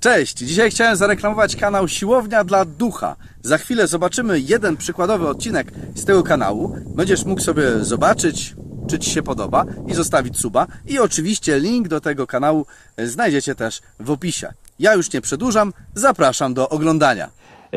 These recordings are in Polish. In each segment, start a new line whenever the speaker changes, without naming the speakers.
Cześć! Dzisiaj chciałem zareklamować kanał Siłownia dla Ducha. Za chwilę zobaczymy jeden przykładowy odcinek z tego kanału. Będziesz mógł sobie zobaczyć, czy Ci się podoba i zostawić suba. I oczywiście link do tego kanału znajdziecie też w opisie. Ja już nie przedłużam, zapraszam do oglądania.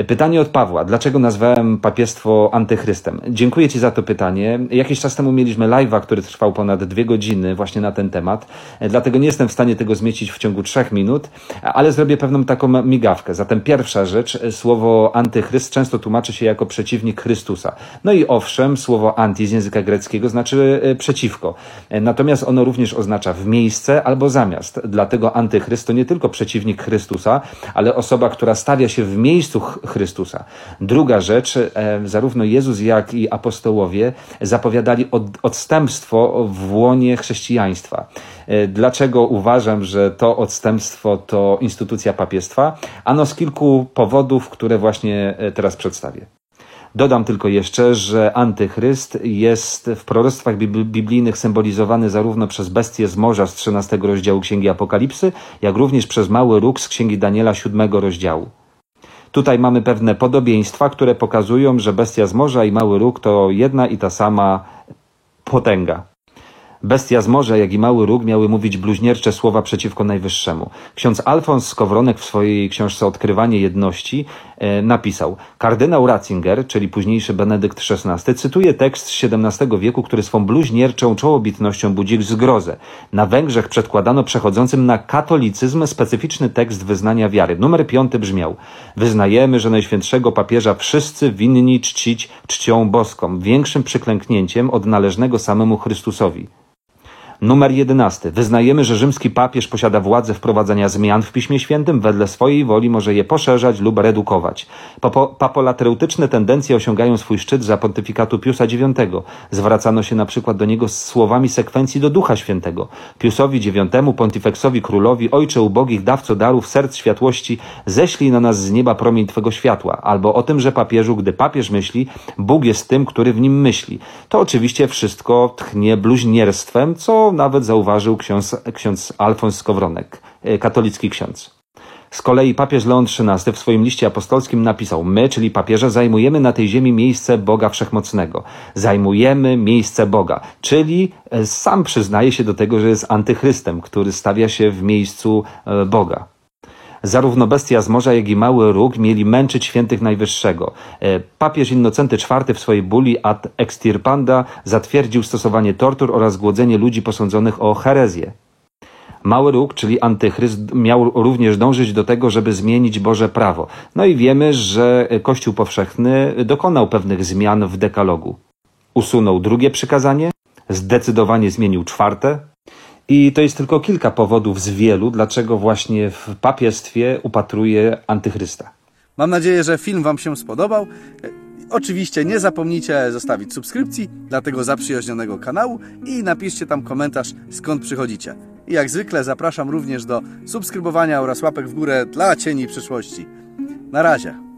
Pytanie od Pawła. Dlaczego nazwałem papiestwo antychrystem? Dziękuję Ci za to pytanie. Jakiś czas temu mieliśmy live'a, który trwał ponad dwie godziny właśnie na ten temat. Dlatego nie jestem w stanie tego zmieścić w ciągu trzech minut, ale zrobię pewną taką migawkę. Zatem pierwsza rzecz, słowo antychryst często tłumaczy się jako przeciwnik Chrystusa. No i owszem, słowo anti z języka greckiego znaczy e, przeciwko. Natomiast ono również oznacza w miejsce albo zamiast. Dlatego antychryst to nie tylko przeciwnik Chrystusa, ale osoba, która stawia się w miejscu Chrystusa. Druga rzecz, e, zarówno Jezus, jak i apostołowie zapowiadali od, odstępstwo w łonie chrześcijaństwa. E, dlaczego uważam, że to odstępstwo to instytucja papiestwa? Ano z kilku powodów, które właśnie e, teraz przedstawię. Dodam tylko jeszcze, że antychryst jest w proroctwach biblijnych symbolizowany zarówno przez bestię z morza z 13 rozdziału Księgi Apokalipsy, jak również przez mały róg z Księgi Daniela 7 rozdziału. Tutaj mamy pewne podobieństwa, które pokazują, że bestia z morza i mały róg to jedna i ta sama potęga. Bestia z morza, jak i mały róg miały mówić bluźniercze słowa przeciwko Najwyższemu. Ksiądz Alfons Skowronek w swojej książce Odkrywanie Jedności e, napisał Kardynał Ratzinger, czyli późniejszy Benedykt XVI, cytuje tekst z XVII wieku, który swą bluźnierczą czołobitnością budzi zgrozę. Na Węgrzech przedkładano przechodzącym na katolicyzm specyficzny tekst wyznania wiary. Numer piąty brzmiał Wyznajemy, że Najświętszego Papieża wszyscy winni czcić czcią boską, większym przyklęknięciem od należnego samemu Chrystusowi. Numer 11. Wyznajemy, że rzymski papież posiada władzę wprowadzania zmian w Piśmie Świętym, wedle swojej woli może je poszerzać lub redukować. Papolatereutyczne tendencje osiągają swój szczyt za pontyfikatu Piusa IX. Zwracano się na przykład do niego z słowami sekwencji do Ducha Świętego. Piusowi IX, pontifeksowi królowi, ojcze ubogich, dawco darów, serc światłości, ześlij na nas z nieba promień Twego światła. Albo o tym, że papieżu, gdy papież myśli, Bóg jest tym, który w nim myśli. To oczywiście wszystko tchnie bluźnierstwem, co nawet zauważył ksiądz, ksiądz Alfons Skowronek, e, katolicki ksiądz. Z kolei papież Leon XIII w swoim liście apostolskim napisał: My, czyli papieże, zajmujemy na tej ziemi miejsce Boga Wszechmocnego. Zajmujemy miejsce Boga, czyli e, sam przyznaje się do tego, że jest antychrystem, który stawia się w miejscu e, Boga. Zarówno bestia z morza, jak i mały róg mieli męczyć świętych Najwyższego. E, papież Innocenty IV w swojej buli ad extirpanda zatwierdził stosowanie tortur oraz głodzenie ludzi posądzonych o herezję. Mały róg, czyli antychryst, miał również dążyć do tego, żeby zmienić Boże prawo. No i wiemy, że Kościół powszechny dokonał pewnych zmian w dekalogu. Usunął drugie przykazanie, zdecydowanie zmienił czwarte, i to jest tylko kilka powodów z wielu, dlaczego właśnie w papiestwie upatruje antychrysta.
Mam nadzieję, że film Wam się spodobał. Oczywiście nie zapomnijcie zostawić subskrypcji dla tego zaprzyjaźnionego kanału i napiszcie tam komentarz skąd przychodzicie. I jak zwykle zapraszam również do subskrybowania oraz łapek w górę dla cieni przyszłości. Na razie.